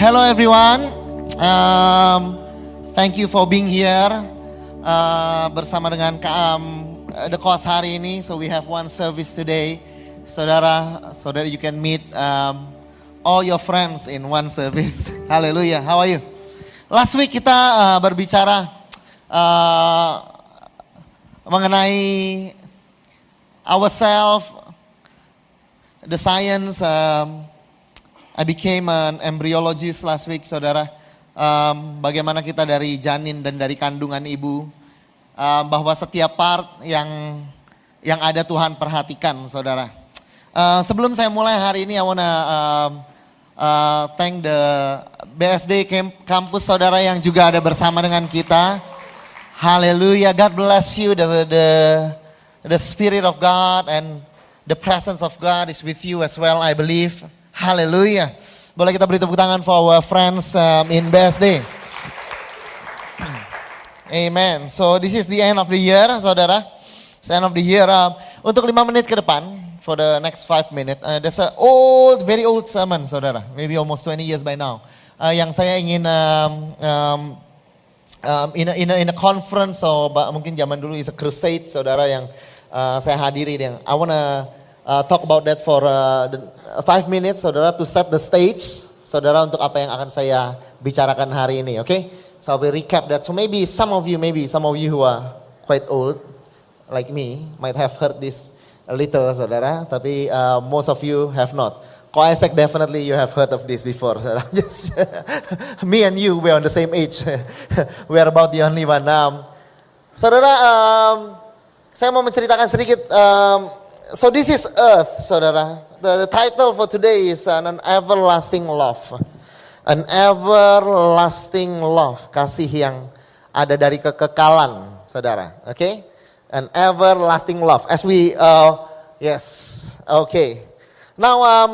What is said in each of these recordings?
Hello everyone, um, thank you for being here uh, bersama dengan KAM uh, The Cause hari ini. So we have one service today, saudara, so that you can meet um, all your friends in one service. Hallelujah. How are you? Last week kita uh, berbicara uh, mengenai ourselves, the science. Um, I became an embryologist last week, saudara. Um, bagaimana kita dari janin dan dari kandungan ibu, um, bahwa setiap part yang yang ada Tuhan perhatikan, saudara. Uh, sebelum saya mulai hari ini, I wanna um, uh, thank the BSD kampus saudara yang juga ada bersama dengan kita. Haleluya, God bless you. The, the the Spirit of God and the presence of God is with you as well, I believe. Haleluya. Boleh kita beri tepuk tangan for our friends um, in BSD. Amen. So this is the end of the year, saudara. It's the end of the year. Um, untuk lima menit ke depan, for the next five minutes, uh, there's a old, very old sermon, saudara. Maybe almost 20 years by now. Uh, yang saya ingin um, um, um, in, a, in, a, in a conference, so mungkin zaman dulu is a crusade, saudara yang uh, saya hadiri. Yang I wanna uh, talk about that for uh, uh, five minutes, saudara, to set the stage, saudara, untuk apa yang akan saya bicarakan hari ini? Okay? So will recap that. So maybe some of you, maybe some of you who are quite old, like me, might have heard this a little, saudara, tapi uh, most of you have not. Isaac, definitely you have heard of this before. Just me and you, we're on the same age. we are about the only one. Um, saudara, um, saya mau menceritakan sedikit. Um, so this is Earth, saudara. The, the title for today is an everlasting love. An everlasting love, kasih yang ada dari kekekalan, saudara. Oke, okay? an everlasting love. As we, uh, yes, okay. Now, um,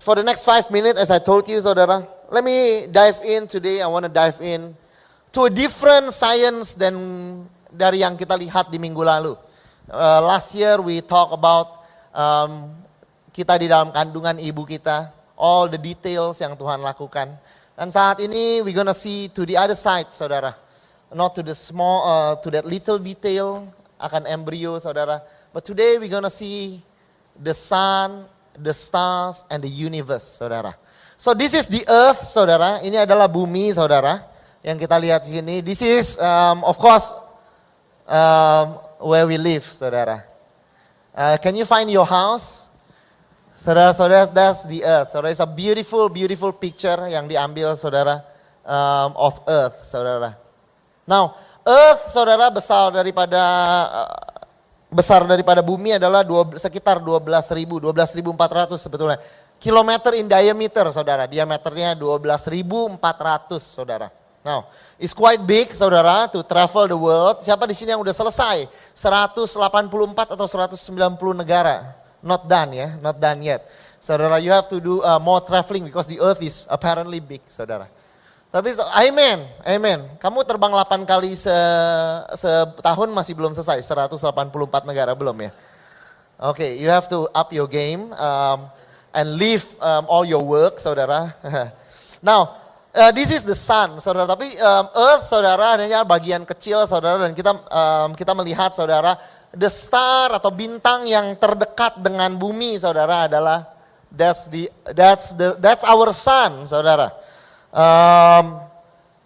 for the next five minutes, as I told you, saudara, let me dive in today. I want to dive in to a different science than dari yang kita lihat di minggu lalu. Uh, last year we talk about um, kita di dalam kandungan ibu kita all the details yang Tuhan lakukan. Dan saat ini we gonna see to the other side, saudara. Not to the small, uh, to that little detail akan embrio, saudara. But today we gonna see the sun, the stars, and the universe, saudara. So this is the earth, saudara. Ini adalah bumi, saudara. Yang kita lihat di sini. This is, um, of course, um, where we live, saudara. Uh, can you find your house? Saudara-saudara, that's the earth. Saudara, it's a beautiful, beautiful picture yang diambil saudara um, of earth, saudara. Now, earth, saudara, besar daripada uh, besar daripada bumi adalah dua, sekitar 12.000, 12.400 sebetulnya. Kilometer in diameter, saudara. Diameternya 12.400, saudara. Now, it's quite big, saudara, to travel the world. Siapa di sini yang udah selesai? 184 atau 190 negara not done ya, not done yet. Saudara, you have to do uh, more traveling because the earth is apparently big, saudara. Tapi amen, amen. Kamu terbang 8 kali se, setahun masih belum selesai, 184 negara belum ya. Oke, okay, you have to up your game um, and leave um, all your work, saudara. Now, uh, this is the sun, saudara. Tapi um, earth, saudara, hanya bagian kecil, saudara. Dan kita um, kita melihat, saudara, the star atau bintang yang terdekat dengan bumi saudara adalah that's the that's the that's our sun saudara. Um,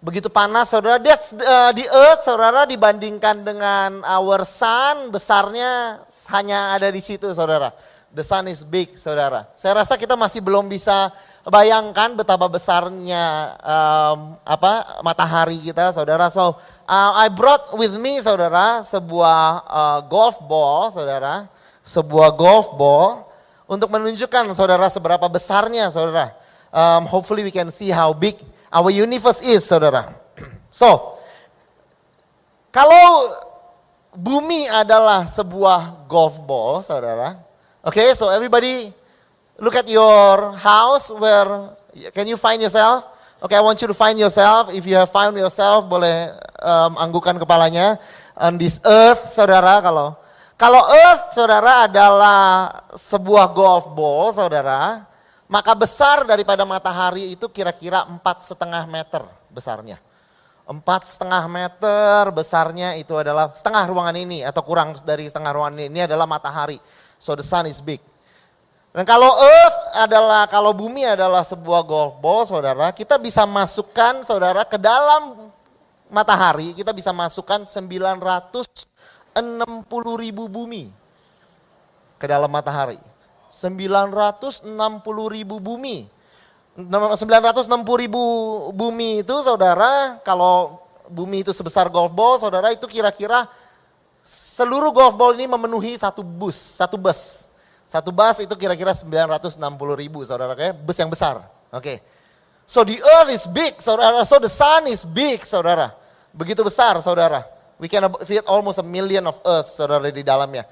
begitu panas saudara that's uh, the earth saudara dibandingkan dengan our sun besarnya hanya ada di situ saudara. The sun is big saudara. Saya rasa kita masih belum bisa bayangkan betapa besarnya um, apa matahari kita saudara. So Uh, I brought with me saudara sebuah uh, golf ball saudara, sebuah golf ball untuk menunjukkan saudara seberapa besarnya saudara Um, hopefully we can see how big our universe is, saudara. So, kalau bumi adalah sebuah golf ball, saudara. Okay, so everybody look at your house where can you find yourself? Okay, I want you to find yourself. If you have found yourself, boleh um, anggukan kepalanya on this earth, saudara. Kalau kalau earth, saudara adalah sebuah golf ball, saudara, maka besar daripada matahari itu kira-kira empat setengah meter besarnya. Empat setengah meter besarnya itu adalah setengah ruangan ini atau kurang dari setengah ruangan ini, ini adalah matahari. So the sun is big. Dan kalau earth adalah, kalau bumi adalah sebuah golf ball saudara, kita bisa masukkan saudara ke dalam matahari, kita bisa masukkan 900 60 ribu bumi ke dalam matahari. 960 ribu bumi. 960 ribu bumi itu saudara, kalau bumi itu sebesar golf ball, saudara itu kira-kira seluruh golf ball ini memenuhi satu bus, satu bus. Satu bus itu kira-kira 960 ribu saudara, kayak bus yang besar. Oke. Okay. So the earth is big, saudara. So the sun is big, saudara. Begitu besar, saudara. We can fit almost a million of earth, saudara di dalamnya.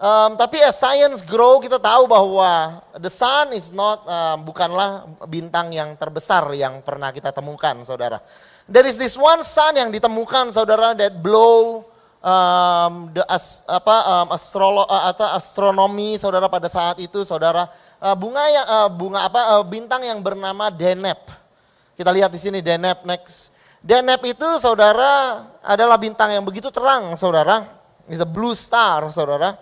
Um, tapi as science grow, kita tahu bahwa the sun is not um, bukanlah bintang yang terbesar yang pernah kita temukan, saudara. There is this one sun yang ditemukan, saudara, that blow um, the as, apa um, astrolo, uh, atau astronomi, saudara pada saat itu, saudara. Uh, bunga yang uh, bunga apa uh, bintang yang bernama Deneb. Kita lihat di sini Deneb next. Deneb itu saudara adalah bintang yang begitu terang saudara. It's a blue star saudara.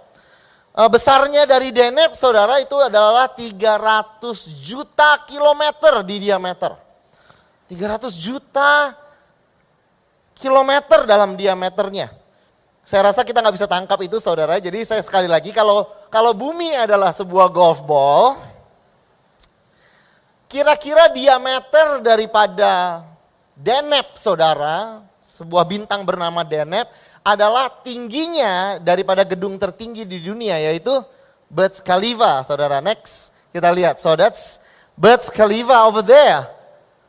Eh, besarnya dari Deneb saudara itu adalah 300 juta kilometer di diameter. 300 juta kilometer dalam diameternya. Saya rasa kita nggak bisa tangkap itu saudara. Jadi saya sekali lagi kalau kalau bumi adalah sebuah golf ball, kira-kira diameter daripada Deneb saudara, sebuah bintang bernama Deneb adalah tingginya daripada gedung tertinggi di dunia yaitu Burj Khalifa saudara. Next kita lihat. So that's Burj Khalifa over there.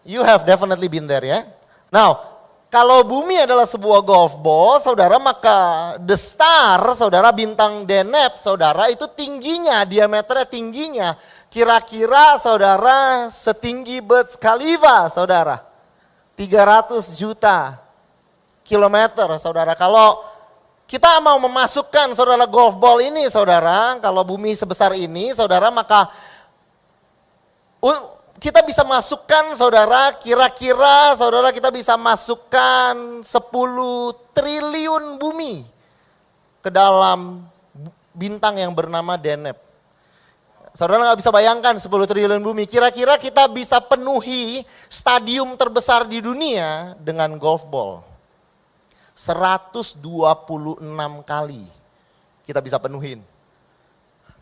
You have definitely been there ya. Now, kalau bumi adalah sebuah golf ball, saudara, maka the star, saudara, bintang Deneb, saudara, itu tingginya, diameternya tingginya, kira-kira, saudara, setinggi Burj Khalifa, saudara. 300 juta kilometer saudara. Kalau kita mau memasukkan saudara golf ball ini saudara, kalau bumi sebesar ini saudara maka kita bisa masukkan saudara, kira-kira saudara kita bisa masukkan 10 triliun bumi ke dalam bintang yang bernama Deneb. Saudara nggak bisa bayangkan 10 triliun bumi. Kira-kira kita bisa penuhi stadium terbesar di dunia dengan golf ball. 126 kali kita bisa penuhin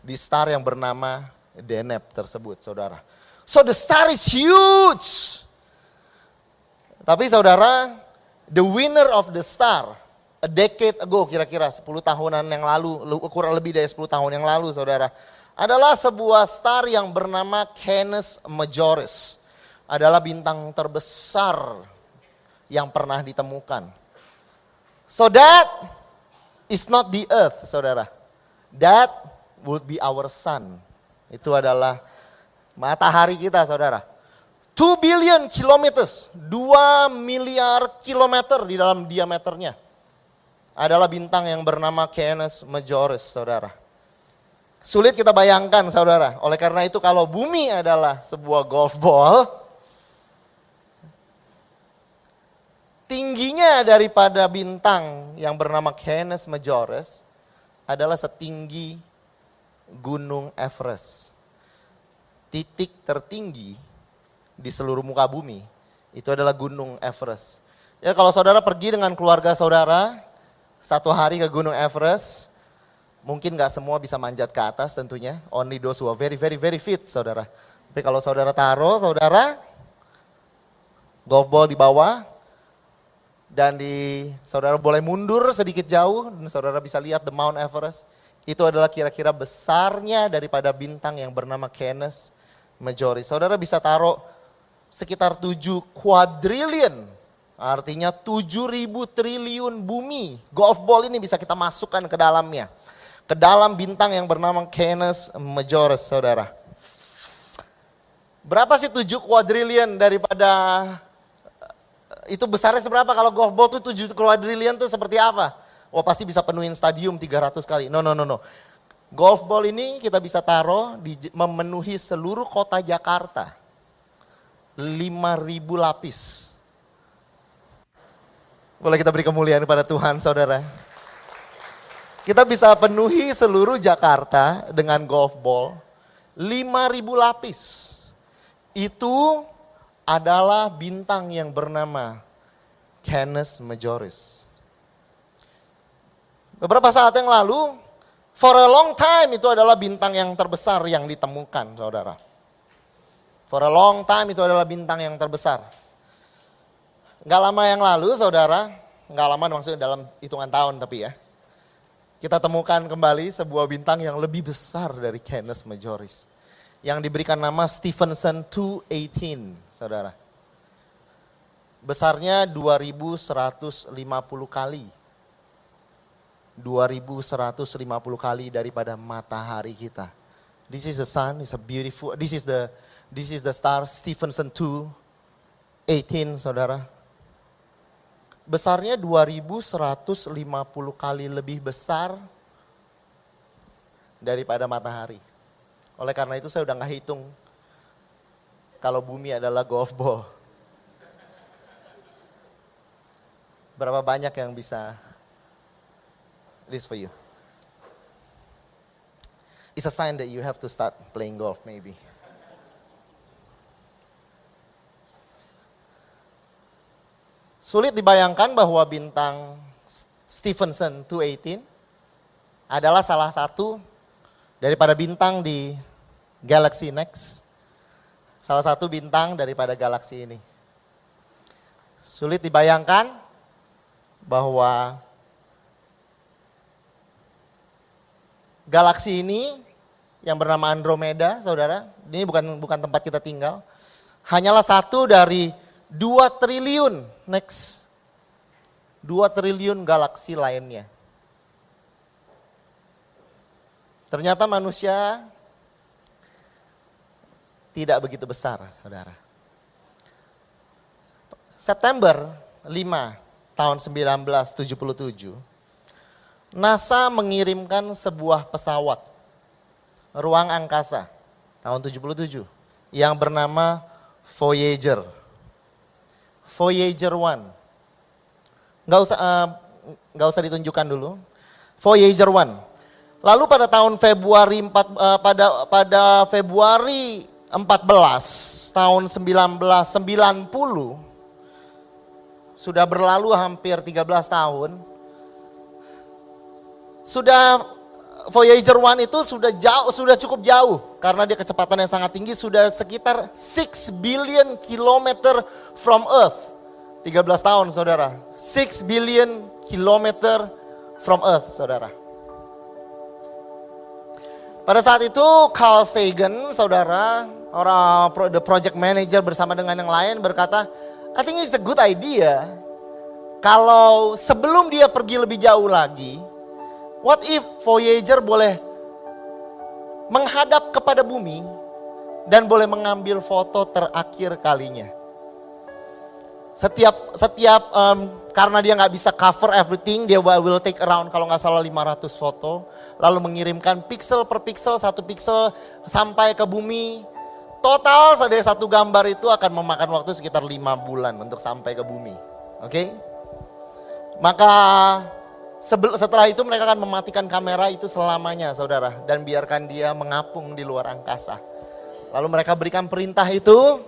di star yang bernama Deneb tersebut, saudara. So the star is huge. Tapi saudara, the winner of the star, a decade ago kira-kira 10 tahunan yang lalu, kurang lebih dari 10 tahun yang lalu saudara adalah sebuah star yang bernama Canis Majoris. Adalah bintang terbesar yang pernah ditemukan. So that is not the earth, saudara. That would be our sun. Itu adalah matahari kita, saudara. 2 billion kilometers, 2 miliar kilometer di dalam diameternya. Adalah bintang yang bernama Canis Majoris, saudara. Sulit kita bayangkan saudara. Oleh karena itu kalau bumi adalah sebuah golf ball, tingginya daripada bintang yang bernama Canis Majoris adalah setinggi Gunung Everest. Titik tertinggi di seluruh muka bumi itu adalah Gunung Everest. Ya kalau saudara pergi dengan keluarga saudara satu hari ke Gunung Everest, Mungkin gak semua bisa manjat ke atas tentunya. Only those who are very, very, very fit, saudara. Tapi kalau saudara taruh, saudara, golf ball di bawah, dan di saudara boleh mundur sedikit jauh, dan saudara bisa lihat the Mount Everest. Itu adalah kira-kira besarnya daripada bintang yang bernama Canis Majoris. Saudara bisa taruh sekitar 7 quadrillion. Artinya 7000 triliun bumi. Golf ball ini bisa kita masukkan ke dalamnya. Ke dalam bintang yang bernama Canis Majoris, saudara. Berapa sih 7 quadrillion daripada itu besarnya seberapa kalau golf ball tuh 7 quadrillion tuh seperti apa? Oh pasti bisa penuhin stadium 300 kali. No, no, no, no. Golf ball ini kita bisa taruh di, memenuhi seluruh kota Jakarta. 5000 lapis. Boleh kita beri kemuliaan kepada Tuhan saudara. Kita bisa penuhi seluruh Jakarta dengan golf ball. 5000 lapis. Itu adalah bintang yang bernama Canis Majoris. Beberapa saat yang lalu, for a long time itu adalah bintang yang terbesar yang ditemukan, saudara. For a long time itu adalah bintang yang terbesar. Gak lama yang lalu saudara, gak lama maksudnya dalam hitungan tahun tapi ya. Kita temukan kembali sebuah bintang yang lebih besar dari Canis Majoris. Yang diberikan nama Stephenson 218 saudara. Besarnya 2150 kali. 2150 kali daripada matahari kita. This is the sun, it's a beautiful, this is the this is the star Stephenson 218 saudara besarnya 2150 kali lebih besar daripada matahari. Oleh karena itu saya udah nggak hitung kalau bumi adalah golf ball. Berapa banyak yang bisa list for you? It's a sign that you have to start playing golf maybe. Sulit dibayangkan bahwa bintang Stephenson 218 adalah salah satu daripada bintang di Galaxy Next. Salah satu bintang daripada galaksi ini. Sulit dibayangkan bahwa galaksi ini yang bernama Andromeda, saudara, ini bukan bukan tempat kita tinggal, hanyalah satu dari 2 triliun, next. 2 triliun galaksi lainnya. Ternyata manusia tidak begitu besar, saudara. September 5 tahun 1977, NASA mengirimkan sebuah pesawat ruang angkasa tahun 77 yang bernama Voyager Voyager 1. Nggak usah, uh, nggak usah ditunjukkan dulu. Voyager 1. Lalu pada tahun Februari 4, uh, pada pada Februari 14 tahun 1990 sudah berlalu hampir 13 tahun. Sudah Voyager 1 itu sudah jauh sudah cukup jauh karena dia kecepatan yang sangat tinggi sudah sekitar 6 billion kilometer from Earth. 13 tahun saudara. 6 billion kilometer from Earth saudara. Pada saat itu Carl Sagan saudara, orang the project manager bersama dengan yang lain berkata, I think it's a good idea kalau sebelum dia pergi lebih jauh lagi, What if Voyager boleh menghadap kepada bumi dan boleh mengambil foto terakhir kalinya. Setiap setiap um, karena dia nggak bisa cover everything, dia will take around kalau nggak salah 500 foto, lalu mengirimkan pixel per pixel satu pixel sampai ke bumi. Total dari satu gambar itu akan memakan waktu sekitar lima bulan untuk sampai ke bumi. Oke? Okay? Maka setelah itu mereka akan mematikan kamera itu selamanya saudara. Dan biarkan dia mengapung di luar angkasa. Lalu mereka berikan perintah itu,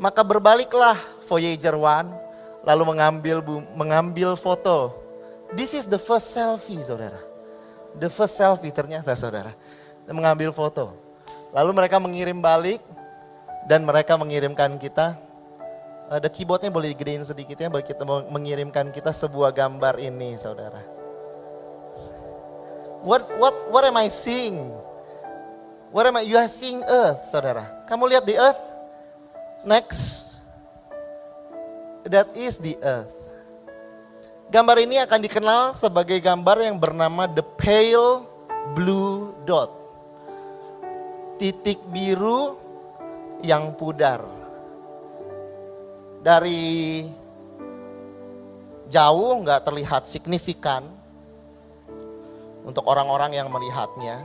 maka berbaliklah Voyager 1 lalu mengambil mengambil foto. This is the first selfie saudara. The first selfie ternyata saudara. Mengambil foto. Lalu mereka mengirim balik dan mereka mengirimkan kita ada keyboardnya boleh digedein sedikit ya, boleh kita mengirimkan kita sebuah gambar ini saudara. What what what am I seeing? What am I? You are seeing earth, saudara. Kamu lihat the earth? Next. That is the earth. Gambar ini akan dikenal sebagai gambar yang bernama the pale blue dot. Titik biru yang pudar. Dari jauh nggak terlihat signifikan untuk orang-orang yang melihatnya.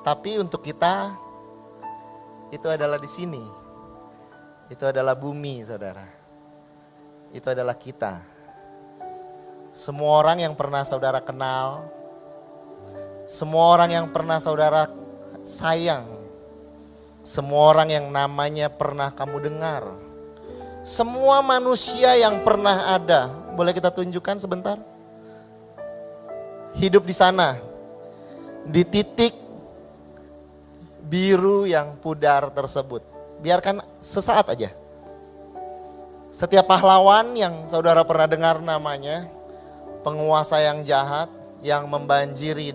Tapi untuk kita itu adalah di sini. Itu adalah bumi, Saudara. Itu adalah kita. Semua orang yang pernah Saudara kenal, semua orang yang pernah Saudara sayang, semua orang yang namanya pernah kamu dengar, semua manusia yang pernah ada, boleh kita tunjukkan sebentar? Hidup di sana, di titik biru yang pudar tersebut. Biarkan sesaat aja. Setiap pahlawan yang saudara pernah dengar namanya, penguasa yang jahat, yang membanjiri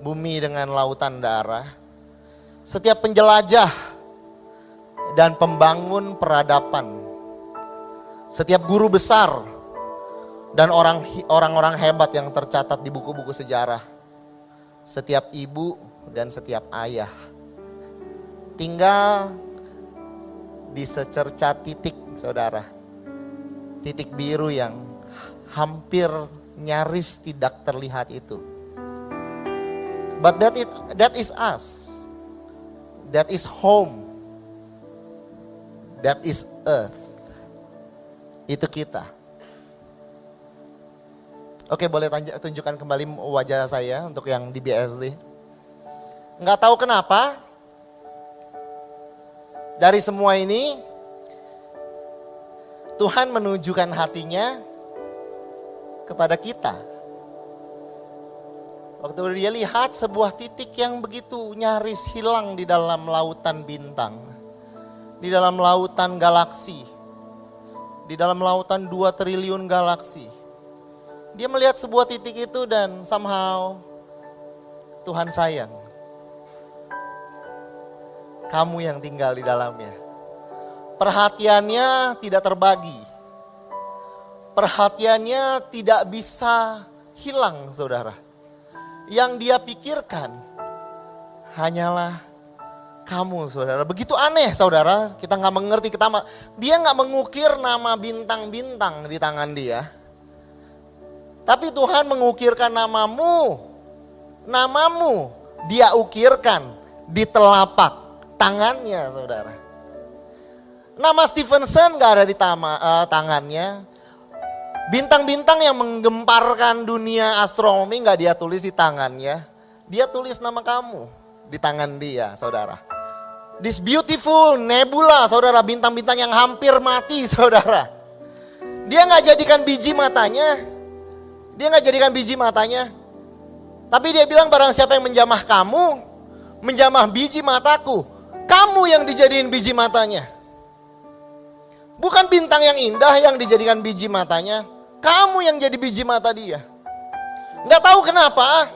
bumi dengan lautan darah. Setiap penjelajah dan pembangun peradaban. Setiap guru besar dan orang orang-orang hebat yang tercatat di buku-buku sejarah. Setiap ibu dan setiap ayah. Tinggal di secerca titik saudara. Titik biru yang hampir nyaris tidak terlihat itu. But that is, that is us. That is home. That is earth. Itu kita. Oke boleh tunjukkan kembali wajah saya untuk yang di BSD. Nggak tahu kenapa, dari semua ini, Tuhan menunjukkan hatinya kepada kita. Waktu dia lihat sebuah titik yang begitu nyaris hilang di dalam lautan bintang. Di dalam lautan galaksi. Di dalam lautan 2 triliun galaksi. Dia melihat sebuah titik itu dan somehow Tuhan sayang kamu yang tinggal di dalamnya. Perhatiannya tidak terbagi. Perhatiannya tidak bisa hilang, saudara. Yang dia pikirkan hanyalah kamu, saudara. Begitu aneh, saudara. Kita nggak mengerti. Kita dia nggak mengukir nama bintang-bintang di tangan dia. Tapi Tuhan mengukirkan namamu, namamu dia ukirkan di telapak tangannya, saudara. Nama Stevenson gak ada di tama, uh, tangannya. Bintang-bintang yang menggemparkan dunia astronomi gak dia tulis di tangannya. Dia tulis nama kamu di tangan dia, saudara. This beautiful nebula, saudara. Bintang-bintang yang hampir mati, saudara. Dia gak jadikan biji matanya. Dia gak jadikan biji matanya. Tapi dia bilang barang siapa yang menjamah kamu, menjamah biji mataku, kamu yang dijadiin biji matanya. Bukan bintang yang indah yang dijadikan biji matanya. Kamu yang jadi biji mata dia. Nggak tahu kenapa.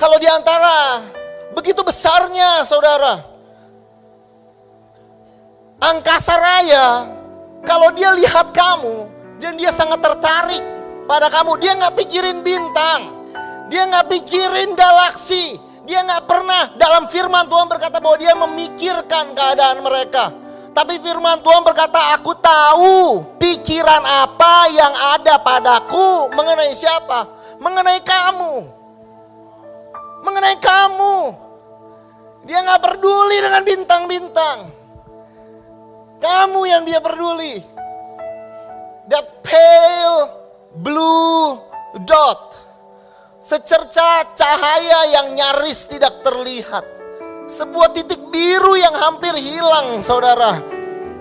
Kalau di antara begitu besarnya saudara. Angkasa raya. Kalau dia lihat kamu. Dan dia sangat tertarik pada kamu. Dia nggak pikirin bintang. Dia nggak pikirin galaksi. Dia nggak pernah dalam firman Tuhan berkata bahwa dia memikirkan keadaan mereka. Tapi firman Tuhan berkata, aku tahu pikiran apa yang ada padaku mengenai siapa? Mengenai kamu. Mengenai kamu. Dia nggak peduli dengan bintang-bintang. Kamu yang dia peduli. That pale blue dot Secerca cahaya yang nyaris tidak terlihat. Sebuah titik biru yang hampir hilang saudara.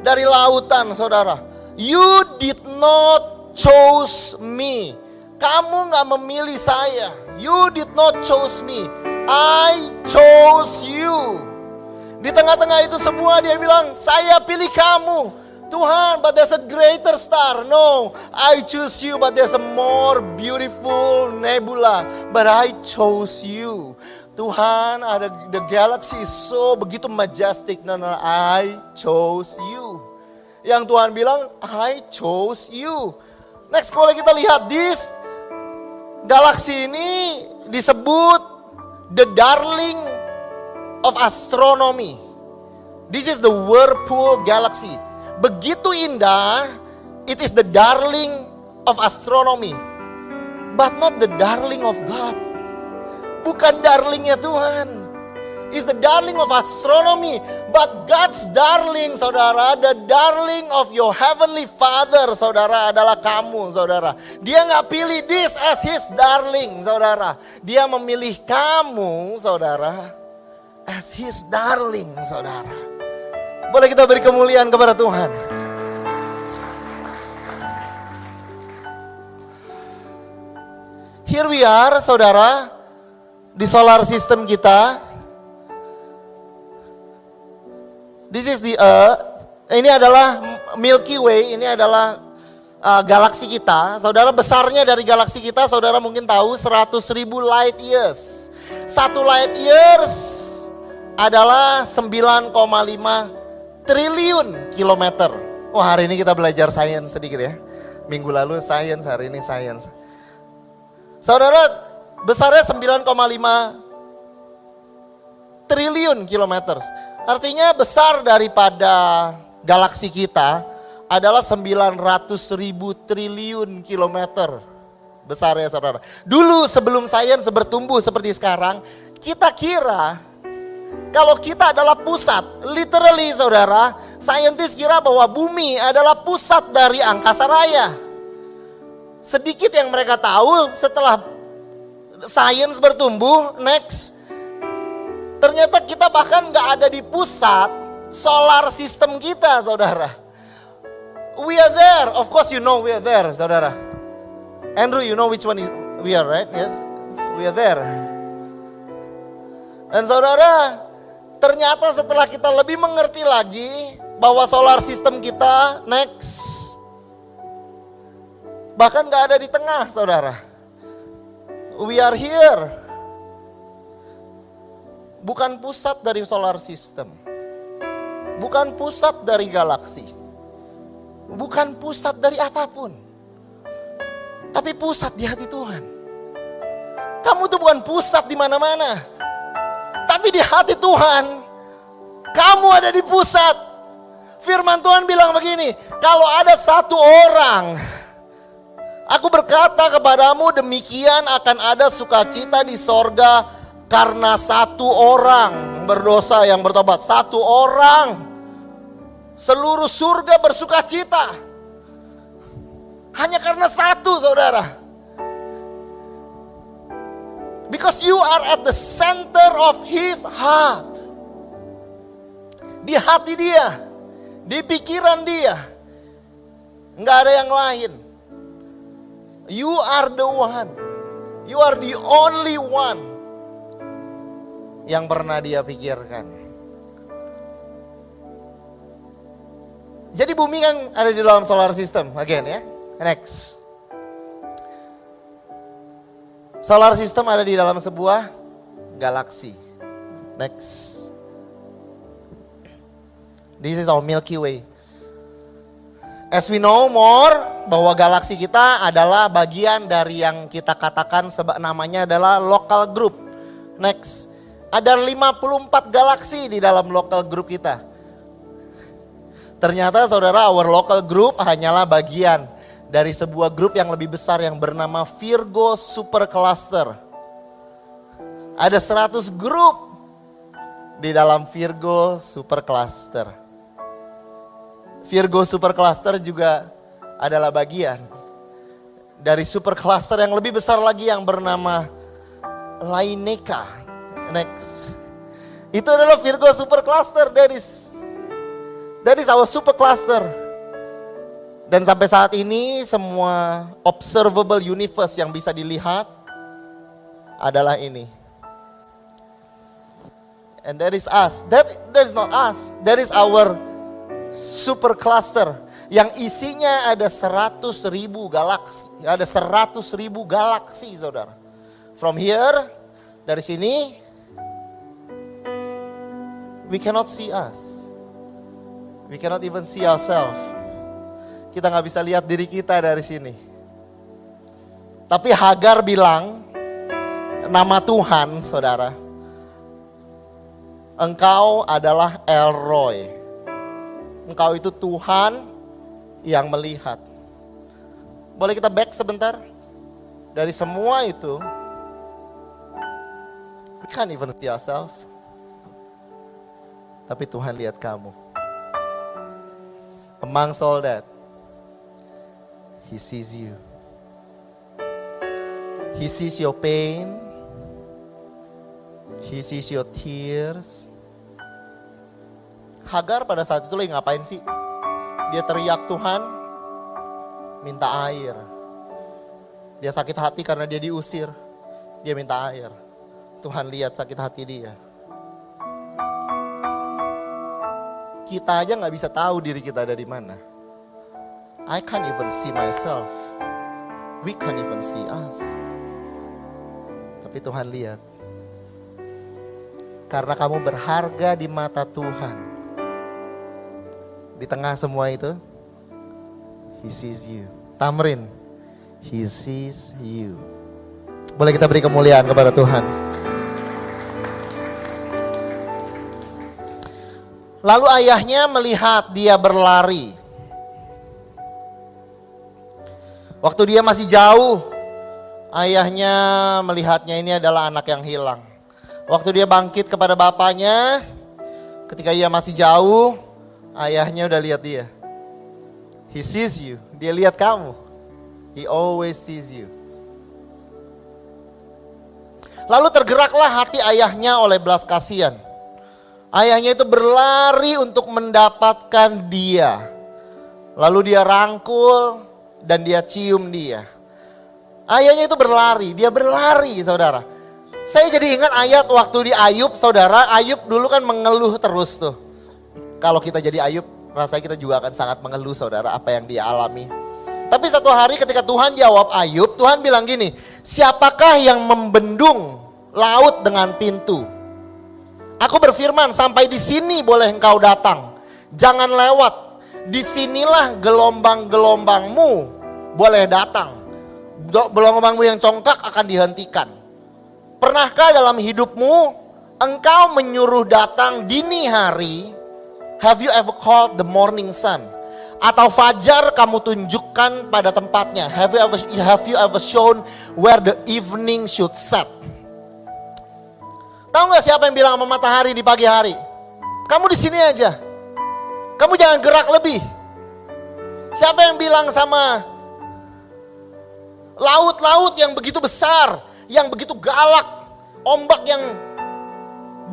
Dari lautan saudara. You did not choose me. Kamu gak memilih saya. You did not choose me. I chose you. Di tengah-tengah itu semua dia bilang, saya pilih kamu. Tuhan, but there's a greater star. No, I choose you, but there's a more beautiful nebula. But I chose you. Tuhan ada the galaxy is so begitu majestic. No, no, I chose you. Yang Tuhan bilang, I chose you. Next kalau kita lihat this galaksi ini disebut the darling of astronomy. This is the Whirlpool Galaxy. Begitu indah, it is the darling of astronomy. But not the darling of God. Bukan darlingnya Tuhan. Is the darling of astronomy. But God's darling, saudara, the darling of your heavenly father, saudara, adalah kamu, saudara. Dia nggak pilih this as his darling, saudara. Dia memilih kamu, saudara, as his darling, saudara. Boleh kita beri kemuliaan kepada Tuhan. Here we are, saudara, di solar system kita. This is the Earth. Ini adalah Milky Way. Ini adalah uh, galaksi kita. Saudara besarnya dari galaksi kita, saudara mungkin tahu 100 ribu light years. Satu light years adalah 9,5 triliun kilometer. Oh hari ini kita belajar sains sedikit ya. Minggu lalu sains, hari ini sains. Saudara, besarnya 9,5 triliun kilometer. Artinya besar daripada galaksi kita adalah 900 ribu triliun kilometer. Besar ya saudara. Dulu sebelum sains bertumbuh seperti sekarang, kita kira kalau kita adalah pusat, literally saudara, saintis kira bahwa bumi adalah pusat dari angkasa raya. Sedikit yang mereka tahu setelah sains bertumbuh, next. Ternyata kita bahkan nggak ada di pusat solar system kita, saudara. We are there, of course you know we are there, saudara. Andrew, you know which one we are, right? Yes, we are there. Dan saudara, Ternyata setelah kita lebih mengerti lagi bahwa solar system kita next bahkan gak ada di tengah saudara. We are here. Bukan pusat dari solar system. Bukan pusat dari galaksi. Bukan pusat dari apa pun. Tapi pusat di hati Tuhan. Kamu tuh bukan pusat di mana-mana. Tapi di hati Tuhan, kamu ada di pusat. Firman Tuhan bilang begini, kalau ada satu orang, aku berkata kepadamu demikian akan ada sukacita di sorga karena satu orang berdosa yang bertobat. Satu orang, seluruh surga bersukacita. Hanya karena satu saudara. Because you are at the center of his heart. Di hati dia, di pikiran dia. Nggak ada yang lain. You are the one. You are the only one yang pernah dia pikirkan. Jadi bumi kan ada di dalam solar system, again ya. Next. Solar system ada di dalam sebuah galaksi. Next. This is our Milky Way. As we know more bahwa galaksi kita adalah bagian dari yang kita katakan sebab namanya adalah local group. Next. Ada 54 galaksi di dalam local group kita. Ternyata saudara our local group hanyalah bagian dari sebuah grup yang lebih besar yang bernama Virgo Super Cluster. Ada 100 grup di dalam Virgo Super Cluster. Virgo Super Cluster juga adalah bagian dari super cluster yang lebih besar lagi yang bernama Laineka. Next. Itu adalah Virgo Super Cluster. That is, that is our super cluster. Dan sampai saat ini semua observable universe yang bisa dilihat adalah ini. And that is us. That that is not us. That is our super cluster yang isinya ada 100 ribu galaksi. Ada 100 ribu galaksi saudara. From here, dari sini we cannot see us. We cannot even see ourselves. Kita nggak bisa lihat diri kita dari sini. Tapi Hagar bilang, nama Tuhan, saudara, engkau adalah Elroy. Engkau itu Tuhan yang melihat. Boleh kita back sebentar? Dari semua itu, we can't even see ourselves. Tapi Tuhan lihat kamu. Amongst all that, He sees you. He sees your pain. He sees your tears. Hagar pada saat itu lagi ngapain sih? Dia teriak Tuhan, minta air. Dia sakit hati karena dia diusir. Dia minta air. Tuhan lihat sakit hati dia. Kita aja nggak bisa tahu diri kita ada di mana. I can't even see myself. We can't even see us. Tapi Tuhan lihat. Karena kamu berharga di mata Tuhan. Di tengah semua itu, He sees you. Tamrin, He sees you. Boleh kita beri kemuliaan kepada Tuhan. Lalu ayahnya melihat dia berlari. Waktu dia masih jauh, ayahnya melihatnya ini adalah anak yang hilang. Waktu dia bangkit kepada bapaknya, ketika ia masih jauh, ayahnya udah lihat dia. He sees you, dia lihat kamu. He always sees you. Lalu tergeraklah hati ayahnya oleh belas kasihan. Ayahnya itu berlari untuk mendapatkan dia. Lalu dia rangkul dan dia cium dia. Ayahnya itu berlari, dia berlari saudara. Saya jadi ingat ayat waktu di Ayub saudara, Ayub dulu kan mengeluh terus tuh. Kalau kita jadi Ayub, rasanya kita juga akan sangat mengeluh saudara apa yang dia alami. Tapi satu hari ketika Tuhan jawab Ayub, Tuhan bilang gini, siapakah yang membendung laut dengan pintu? Aku berfirman, sampai di sini boleh engkau datang. Jangan lewat. Di sinilah gelombang-gelombangmu boleh datang. Gelombangmu yang congkak akan dihentikan. Pernahkah dalam hidupmu engkau menyuruh datang dini hari? Have you ever called the morning sun? Atau fajar kamu tunjukkan pada tempatnya? Have you ever have you ever shown where the evening should set? Tahu nggak siapa yang bilang sama matahari di pagi hari? Kamu di sini aja. Kamu jangan gerak lebih. Siapa yang bilang sama laut-laut yang begitu besar, yang begitu galak, ombak yang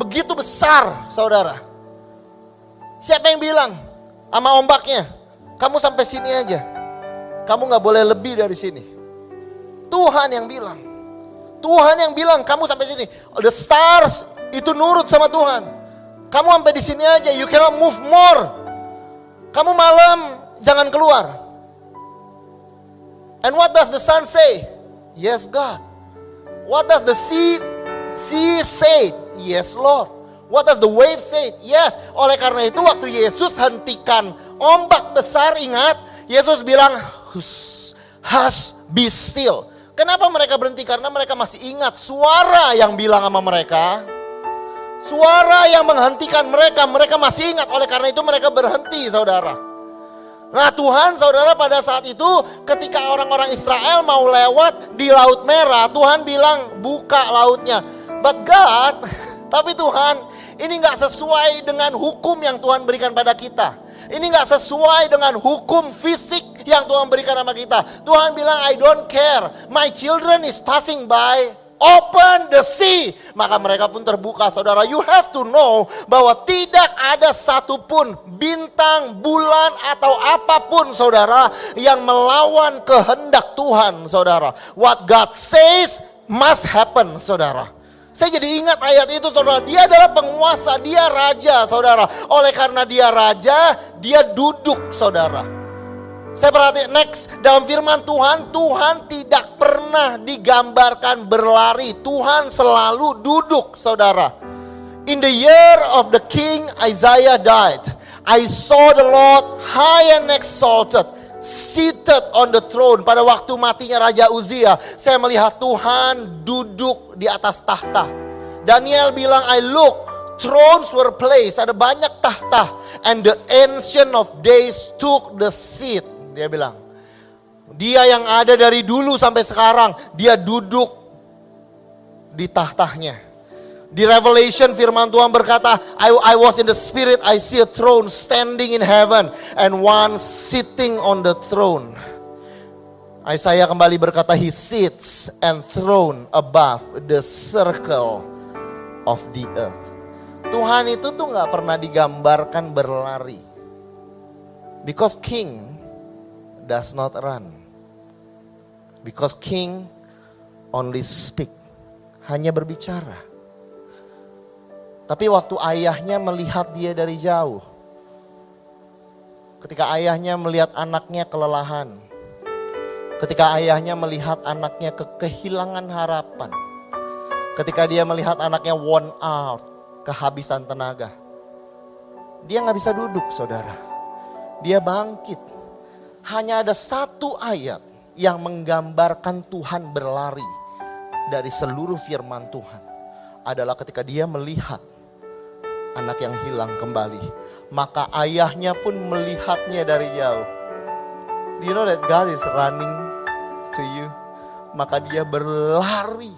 begitu besar, saudara? Siapa yang bilang sama ombaknya? Kamu sampai sini aja. Kamu nggak boleh lebih dari sini. Tuhan yang bilang. Tuhan yang bilang kamu sampai sini. The stars itu nurut sama Tuhan. Kamu sampai di sini aja. You cannot move more. Kamu malam jangan keluar. And what does the sun say? Yes, God. What does the sea sea say? Yes, Lord. What does the wave say? Yes. Oleh karena itu waktu Yesus hentikan ombak besar ingat Yesus bilang hush, hush, be still. Kenapa mereka berhenti? Karena mereka masih ingat suara yang bilang sama mereka. Suara yang menghentikan mereka, mereka masih ingat. Oleh karena itu mereka berhenti saudara. Nah Tuhan saudara pada saat itu ketika orang-orang Israel mau lewat di Laut Merah. Tuhan bilang buka lautnya. But God, tapi Tuhan ini nggak sesuai dengan hukum yang Tuhan berikan pada kita. Ini nggak sesuai dengan hukum fisik yang Tuhan berikan sama kita. Tuhan bilang, I don't care. My children is passing by. Open the sea. Maka mereka pun terbuka saudara. You have to know bahwa tidak ada satupun bintang, bulan atau apa pun saudara yang melawan kehendak Tuhan saudara. What God says must happen saudara. Saya jadi ingat ayat itu saudara. Dia adalah penguasa, dia raja saudara. Oleh karena dia raja, dia duduk saudara. Saya perhati next dalam firman Tuhan, Tuhan tidak pernah digambarkan berlari. Tuhan selalu duduk, saudara. In the year of the king Isaiah died, I saw the Lord high and exalted, seated on the throne. Pada waktu matinya Raja Uzia, saya melihat Tuhan duduk di atas tahta. Daniel bilang, I look, thrones were placed, ada banyak tahta. And the ancient of days took the seat. Dia bilang, dia yang ada dari dulu sampai sekarang, dia duduk di tahtanya. Di Revelation firman Tuhan berkata, I, I was in the spirit, I see a throne standing in heaven and one sitting on the throne. Isaiah kembali berkata, He sits and throne above the circle of the earth. Tuhan itu tuh nggak pernah digambarkan berlari. Because king does not run. Because king only speak. Hanya berbicara. Tapi waktu ayahnya melihat dia dari jauh. Ketika ayahnya melihat anaknya kelelahan. Ketika ayahnya melihat anaknya ke kehilangan harapan. Ketika dia melihat anaknya worn out, kehabisan tenaga. Dia nggak bisa duduk saudara. Dia bangkit. Hanya ada satu ayat yang menggambarkan Tuhan berlari dari seluruh firman Tuhan. Adalah ketika dia melihat anak yang hilang kembali. Maka ayahnya pun melihatnya dari jauh. Do you know that God is running to you? Maka dia berlari.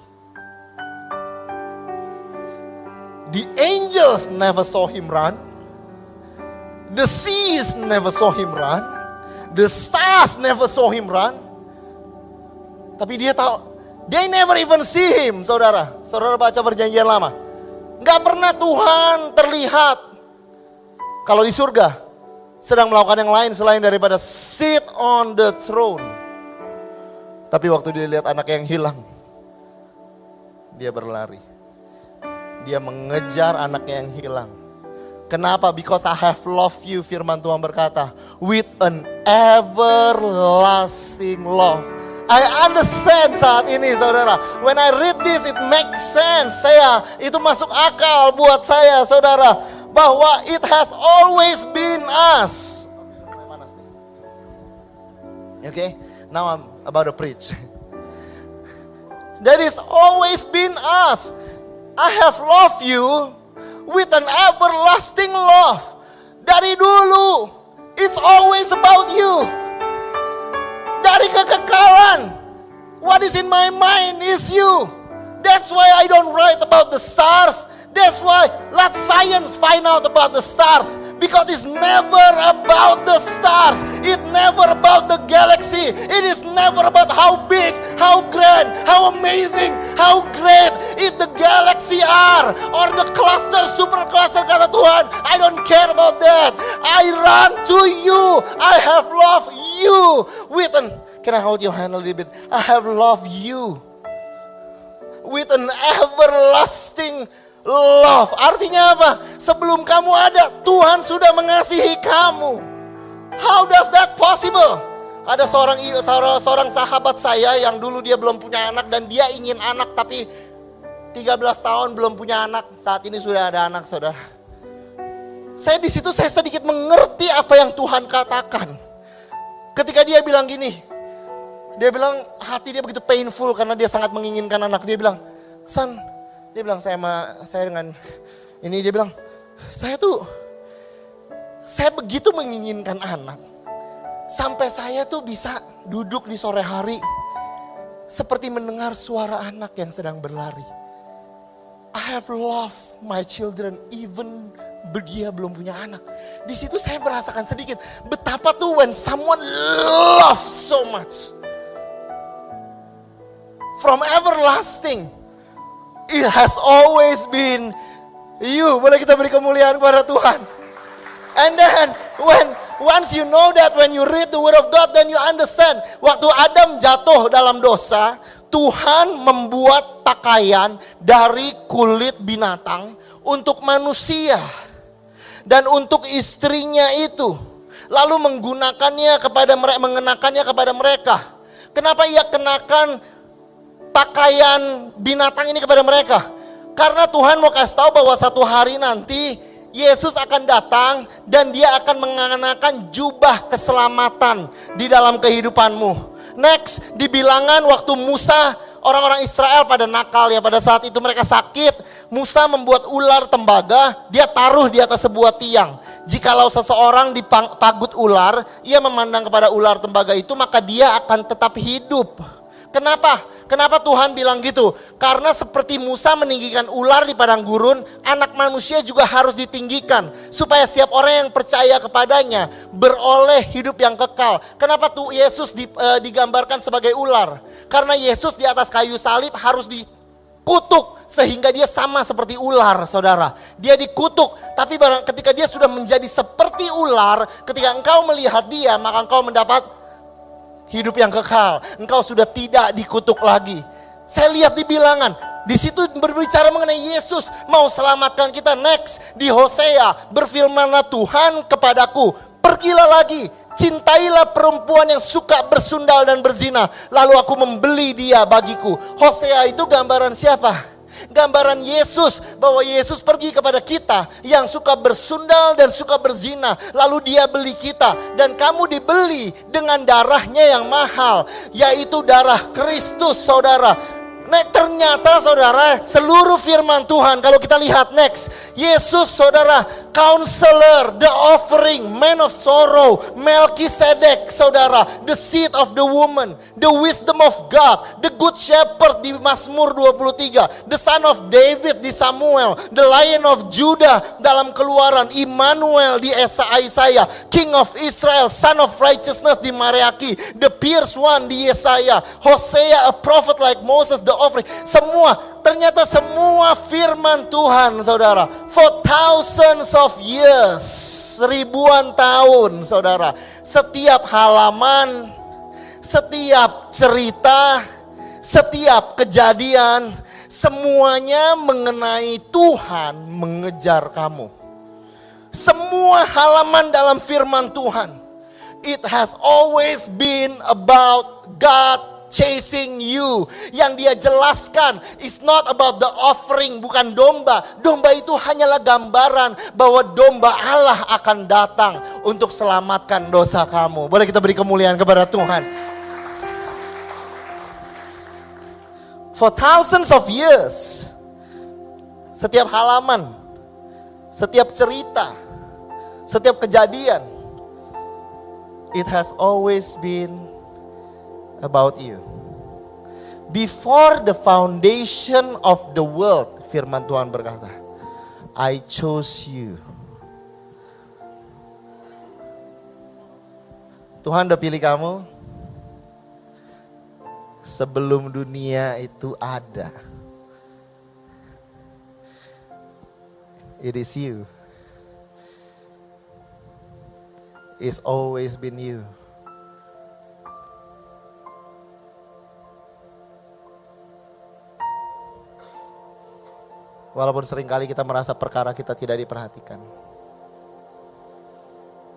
The angels never saw him run. The seas never saw him run. The stars never saw him run. Tapi dia tahu, they never even see him, saudara. Saudara baca perjanjian lama. Gak pernah Tuhan terlihat. Kalau di surga, sedang melakukan yang lain selain daripada sit on the throne. Tapi waktu dia lihat anak yang hilang, dia berlari. Dia mengejar anaknya yang hilang. Kenapa? Because I have loved you, firman Tuhan berkata. With an everlasting love. I understand saat ini saudara. When I read this it makes sense. Saya itu masuk akal buat saya saudara. Bahwa it has always been us. Okay, now I'm about to preach. That is always been us. I have loved you with an everlasting love. Dari dulu, it's always about you dari kekekalan. What is in my mind is you. That's why I don't write about the stars. That's why let science find out about the stars because it's never about the stars. It's never about the galaxy. It is never about how big, how grand, how amazing, how great is the galaxy are or the cluster, super cluster kata Tuhan. I don't care about that. I run to you. I have loved you with an Can I hold your hand a little bit? I have loved you with an everlasting love. Artinya apa? Sebelum kamu ada, Tuhan sudah mengasihi kamu. How does that possible? Ada seorang seorang sahabat saya yang dulu dia belum punya anak dan dia ingin anak tapi 13 tahun belum punya anak. Saat ini sudah ada anak, Saudara. Saya di situ saya sedikit mengerti apa yang Tuhan katakan. Ketika dia bilang gini, dia bilang hati dia begitu painful karena dia sangat menginginkan anak. Dia bilang, San, dia bilang saya sama saya dengan ini dia bilang, saya tuh saya begitu menginginkan anak. Sampai saya tuh bisa duduk di sore hari seperti mendengar suara anak yang sedang berlari. I have loved my children even dia belum punya anak. Di situ saya merasakan sedikit betapa tuh when someone love so much from everlasting. It has always been you. Boleh kita beri kemuliaan kepada Tuhan. And then when once you know that when you read the word of God then you understand. Waktu Adam jatuh dalam dosa, Tuhan membuat pakaian dari kulit binatang untuk manusia dan untuk istrinya itu lalu menggunakannya kepada mereka mengenakannya kepada mereka. Kenapa ia kenakan pakaian binatang ini kepada mereka. Karena Tuhan mau kasih tahu bahwa satu hari nanti Yesus akan datang dan dia akan mengenakan jubah keselamatan di dalam kehidupanmu. Next, di bilangan waktu Musa, orang-orang Israel pada nakal ya, pada saat itu mereka sakit. Musa membuat ular tembaga, dia taruh di atas sebuah tiang. Jikalau seseorang dipagut ular, ia memandang kepada ular tembaga itu, maka dia akan tetap hidup. Kenapa? Kenapa Tuhan bilang gitu? Karena seperti Musa meninggikan ular di padang gurun, anak manusia juga harus ditinggikan. Supaya setiap orang yang percaya kepadanya beroleh hidup yang kekal. Kenapa tuh Yesus e, digambarkan sebagai ular? Karena Yesus di atas kayu salib harus dikutuk sehingga dia sama seperti ular, saudara. Dia dikutuk, tapi ketika dia sudah menjadi seperti ular, ketika engkau melihat dia, maka engkau mendapat hidup yang kekal. Engkau sudah tidak dikutuk lagi. Saya lihat di bilangan, di situ berbicara mengenai Yesus mau selamatkan kita. Next di Hosea berfirmanlah Tuhan kepadaku, pergilah lagi, cintailah perempuan yang suka bersundal dan berzina, lalu aku membeli dia bagiku. Hosea itu gambaran siapa? Gambaran Yesus bahwa Yesus pergi kepada kita yang suka bersundal dan suka berzina, lalu dia beli kita dan kamu dibeli dengan darahnya yang mahal, yaitu darah Kristus, Saudara. Nah, ternyata saudara, seluruh firman Tuhan kalau kita lihat next, Yesus saudara, counselor, the offering, man of sorrow, Melchizedek saudara, the seed of the woman, the wisdom of God, the good shepherd di Mazmur 23, the son of David di Samuel, the lion of Judah dalam keluaran, Immanuel di Esa Isaiah, king of Israel, son of righteousness di Mariaki, the pierced one di Yesaya, Hosea a prophet like Moses, the offering. Semua, ternyata semua firman Tuhan saudara. For thousands of years, ribuan tahun saudara. Setiap halaman, setiap cerita, setiap kejadian, semuanya mengenai Tuhan mengejar kamu. Semua halaman dalam firman Tuhan, it has always been about God chasing you. Yang dia jelaskan is not about the offering, bukan domba. Domba itu hanyalah gambaran bahwa domba Allah akan datang untuk selamatkan dosa kamu. Boleh kita beri kemuliaan kepada Tuhan. For thousands of years, setiap halaman, setiap cerita, setiap kejadian, it has always been about you. Before the foundation of the world, firman Tuhan berkata, I chose you. Tuhan udah pilih kamu sebelum dunia itu ada. It is you. It's always been you. Walaupun sering kali kita merasa perkara kita tidak diperhatikan.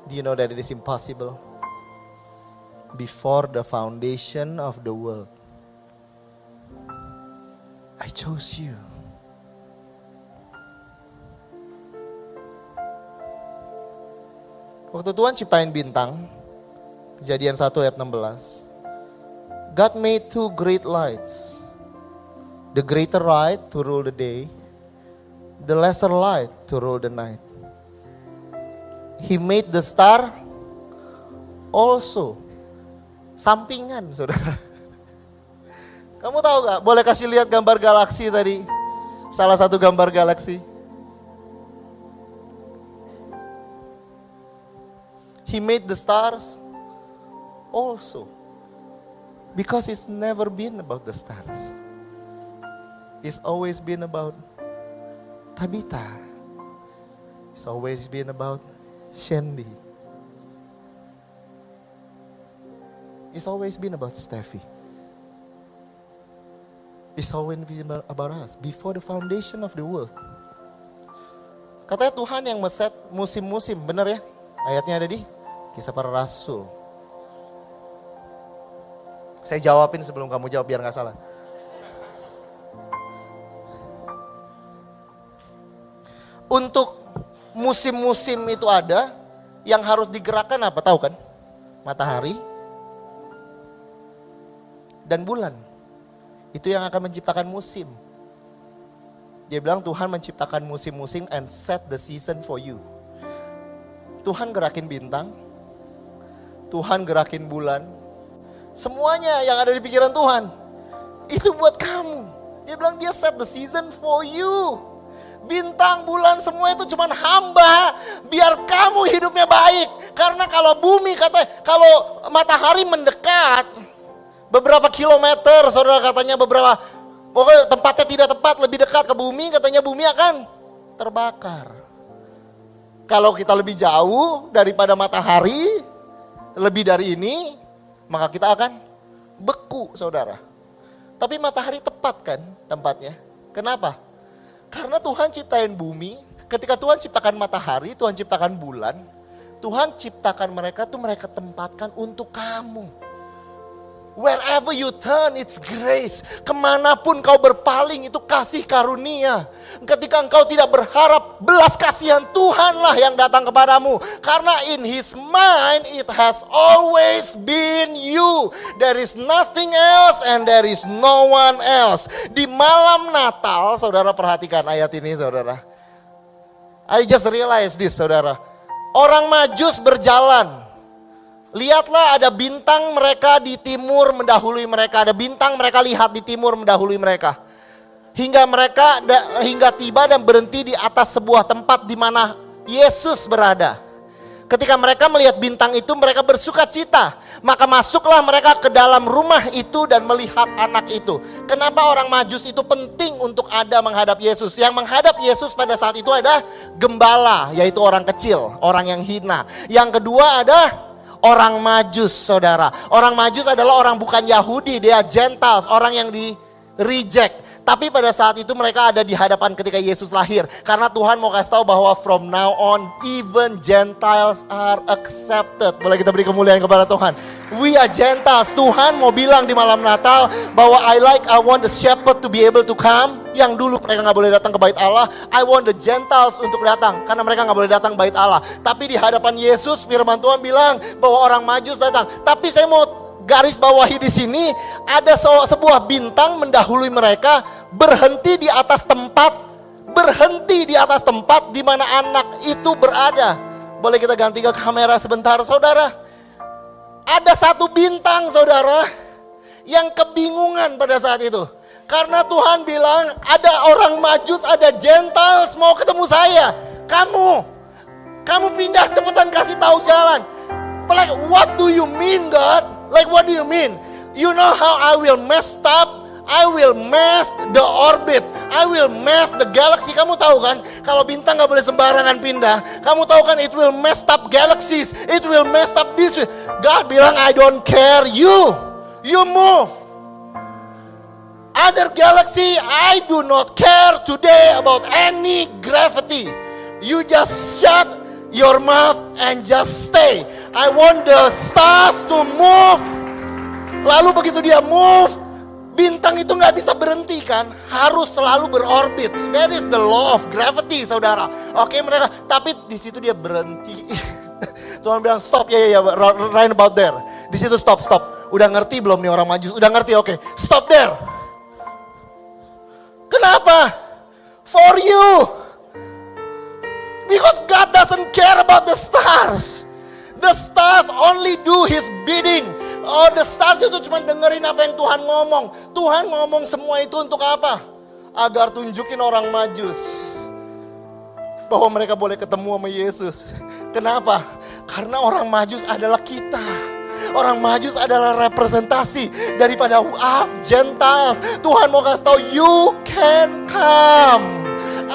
Do you know that it is impossible? Before the foundation of the world, I chose you. Waktu Tuhan ciptain bintang, kejadian 1 ayat 16. God made two great lights. The greater light to rule the day the lesser light to rule the night. He made the star also. Sampingan, saudara. Kamu tahu gak? Boleh kasih lihat gambar galaksi tadi. Salah satu gambar galaksi. He made the stars also. Because it's never been about the stars. It's always been about Tabitha. It's always been about Shandy. It's always been about Steffi. It's always been about us. Before the foundation of the world. Katanya Tuhan yang meset musim-musim, benar ya? Ayatnya ada di kisah para rasul. Saya jawabin sebelum kamu jawab biar nggak salah. Musim-musim itu ada, yang harus digerakkan apa tahu kan? Matahari dan bulan. Itu yang akan menciptakan musim. Dia bilang Tuhan menciptakan musim-musim and set the season for you. Tuhan gerakin bintang, Tuhan gerakin bulan, semuanya yang ada di pikiran Tuhan itu buat kamu. Dia bilang dia set the season for you. Bintang, bulan, semua itu cuman hamba. Biar kamu hidupnya baik. Karena kalau bumi kata, kalau matahari mendekat, beberapa kilometer, saudara katanya beberapa, pokoknya tempatnya tidak tepat, lebih dekat ke bumi, katanya bumi akan terbakar. Kalau kita lebih jauh daripada matahari, lebih dari ini, maka kita akan beku, saudara. Tapi matahari tepat kan tempatnya. Kenapa? Karena Tuhan ciptain bumi, ketika Tuhan ciptakan matahari, Tuhan ciptakan bulan, Tuhan ciptakan mereka tuh mereka tempatkan untuk kamu. Wherever you turn, it's grace. Ke mana pun kau berpaling, itu kasih karunia. Ketika engkau tidak berharap, belas kasihan Tuhanlah yang datang kepadamu. Karena in his mind, it has always been you. There is nothing else and there is no one else. Di malam Natal, saudara perhatikan ayat ini saudara. I just realize this saudara. Orang majus berjalan Lihatlah ada bintang mereka di timur mendahului mereka. Ada bintang mereka lihat di timur mendahului mereka. Hingga mereka hingga tiba dan berhenti di atas sebuah tempat di mana Yesus berada. Ketika mereka melihat bintang itu mereka bersuka cita. Maka masuklah mereka ke dalam rumah itu dan melihat anak itu. Kenapa orang majus itu penting untuk ada menghadap Yesus? Yang menghadap Yesus pada saat itu ada gembala, yaitu orang kecil, orang yang hina. Yang kedua ada orang Majus, saudara. Orang Majus adalah orang bukan Yahudi, dia Gentiles, orang yang di reject. Tapi pada saat itu mereka ada di hadapan ketika Yesus lahir. Karena Tuhan mau kasih tahu bahwa from now on even Gentiles are accepted. Boleh kita beri kemuliaan kepada Tuhan. We are Gentiles. Tuhan mau bilang di malam Natal bahwa I like, I want the shepherd to be able to come. Yang dulu mereka nggak boleh datang ke bait Allah. I want the Gentiles untuk datang. Karena mereka nggak boleh datang ke bait Allah. Tapi di hadapan Yesus firman Tuhan bilang bahwa orang majus datang. Tapi saya mau garis bawahi di sini ada sebuah bintang mendahului mereka berhenti di atas tempat berhenti di atas tempat di mana anak itu berada. Boleh kita ganti ke kamera sebentar, saudara? Ada satu bintang, saudara, yang kebingungan pada saat itu. Karena Tuhan bilang, ada orang majus, ada gentiles mau ketemu saya. Kamu, kamu pindah cepetan kasih tahu jalan. Like, what do you mean God? Like what do you mean? You know how I will mess up? I will mess the orbit. I will mess the galaxy. Kamu tahu kan? Kalau bintang nggak boleh sembarangan pindah. Kamu tahu kan? It will mess up galaxies. It will mess up this. God bilang I don't care. You, you move. Other galaxy, I do not care today about any gravity. You just shut your mouth and just stay. I want the stars to move. Lalu begitu dia move, bintang itu nggak bisa berhenti kan? Harus selalu berorbit. That is the law of gravity, saudara. Oke mereka, tapi di situ dia berhenti. Tuhan bilang stop, ya ya ya, right about there. Di situ stop, stop. Udah ngerti belum nih orang majus? Udah ngerti, oke. Okay. Stop there. Kenapa? For you. Because God doesn't care about the stars. The stars only do his bidding. Oh, the stars itu cuma dengerin apa yang Tuhan ngomong. Tuhan ngomong semua itu untuk apa? Agar tunjukin orang majus. Bahwa mereka boleh ketemu sama Yesus. Kenapa? Karena orang majus adalah kita. Orang majus adalah representasi daripada us Gentiles. Tuhan mau kasih tahu, you can come.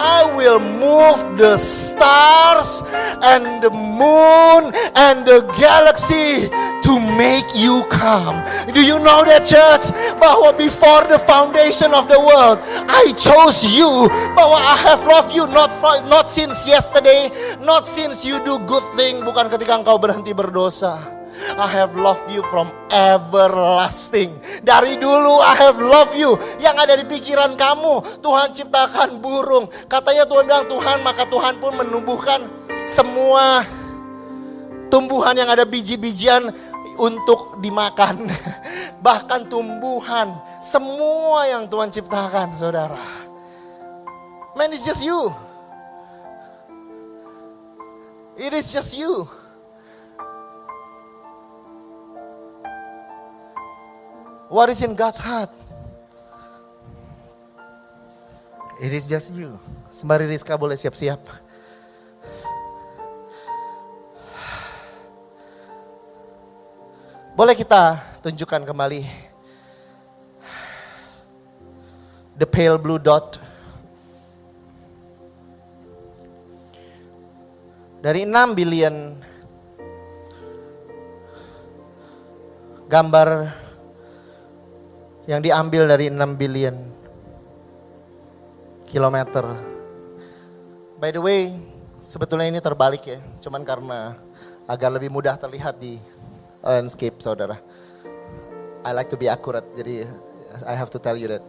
I will move the stars and the moon and the galaxy to make you come. Do you know that church? Bahwa before the foundation of the world, I chose you. Bahwa I have loved you not not since yesterday, not since you do good thing, bukan ketika engkau berhenti berdosa. I have loved you from everlasting. Dari dulu I have loved you. Yang ada di pikiran kamu, Tuhan ciptakan burung. Katanya Tuhan bilang, Tuhan maka Tuhan pun menumbuhkan semua tumbuhan yang ada biji-bijian untuk dimakan. Bahkan tumbuhan, semua yang Tuhan ciptakan, saudara. Man, it's just you. It is just you. What is in God's heart? It is just you. Sembari Rizka boleh siap-siap. Boleh kita tunjukkan kembali the pale blue dot. Dari 6 billion gambar yang diambil dari 6 billion kilometer. By the way, sebetulnya ini terbalik ya, cuman karena agar lebih mudah terlihat di landscape saudara. I like to be accurate, jadi I have to tell you that.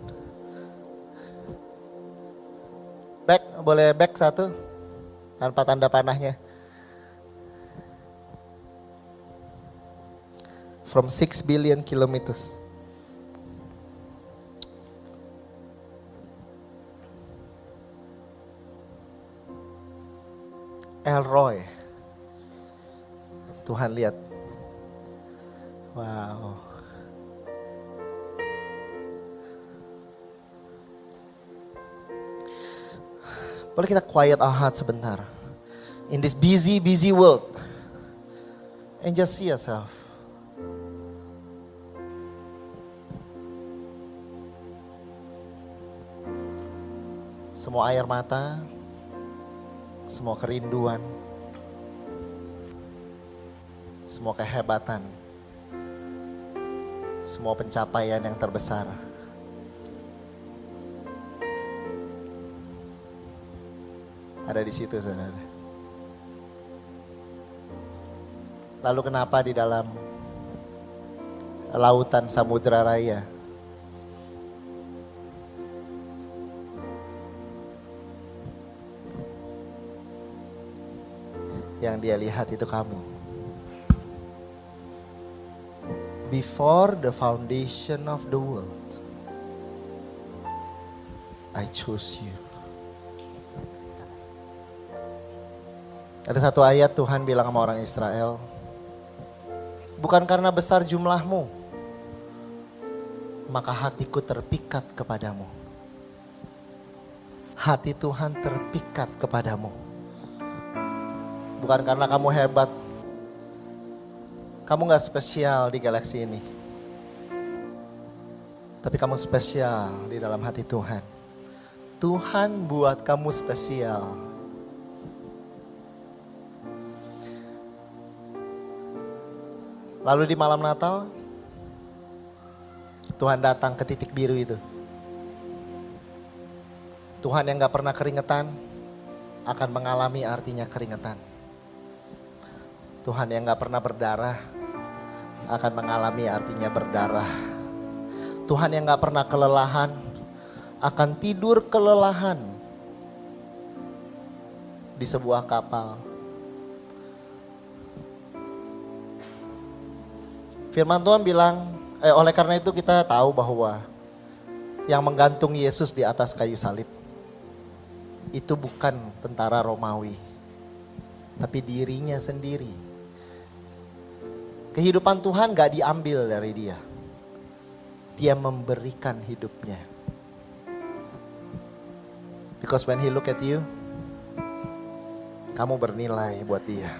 Back, boleh back satu? Tanpa tanda panahnya. From 6 billion kilometers. Elroy. Tuhan lihat. Wow. Boleh kita quiet our heart sebentar. In this busy, busy world. And just see yourself. Semua air mata, semua kerinduan, semua kehebatan, semua pencapaian yang terbesar. Ada di situ saudara. Lalu kenapa di dalam lautan samudra raya yang dia lihat itu kamu. Before the foundation of the world, I chose you. Ada satu ayat Tuhan bilang sama orang Israel, bukan karena besar jumlahmu, maka hatiku terpikat kepadamu. Hati Tuhan terpikat kepadamu bukan karena kamu hebat. Kamu gak spesial di galaksi ini. Tapi kamu spesial di dalam hati Tuhan. Tuhan buat kamu spesial. Lalu di malam Natal, Tuhan datang ke titik biru itu. Tuhan yang gak pernah keringetan akan mengalami artinya keringetan. Tuhan yang gak pernah berdarah akan mengalami artinya berdarah. Tuhan yang gak pernah kelelahan akan tidur kelelahan di sebuah kapal. Firman Tuhan bilang, eh, oleh karena itu kita tahu bahwa yang menggantung Yesus di atas kayu salib itu bukan tentara Romawi, tapi dirinya sendiri Kehidupan Tuhan gak diambil dari dia. Dia memberikan hidupnya. Because when he look at you, kamu bernilai buat dia.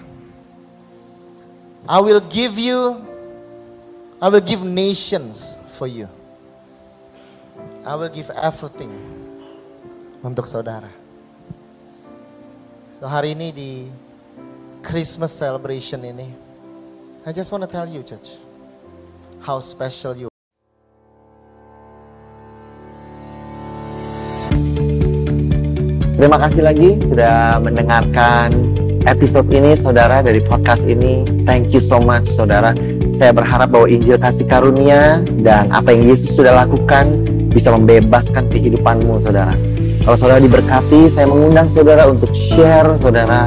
I will give you, I will give nations for you. I will give everything untuk saudara. So hari ini di Christmas celebration ini, I just want to tell you, church, how special you Terima kasih lagi sudah mendengarkan episode ini saudara dari podcast ini. Thank you so much saudara. Saya berharap bahwa Injil kasih karunia dan apa yang Yesus sudah lakukan bisa membebaskan kehidupanmu saudara. Kalau saudara diberkati, saya mengundang saudara untuk share saudara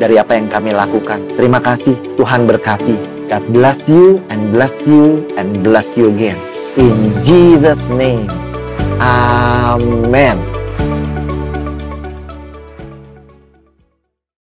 dari apa yang kami lakukan. Terima kasih, Tuhan berkati. God bless you and bless you and bless you again. In Jesus' name. Amen.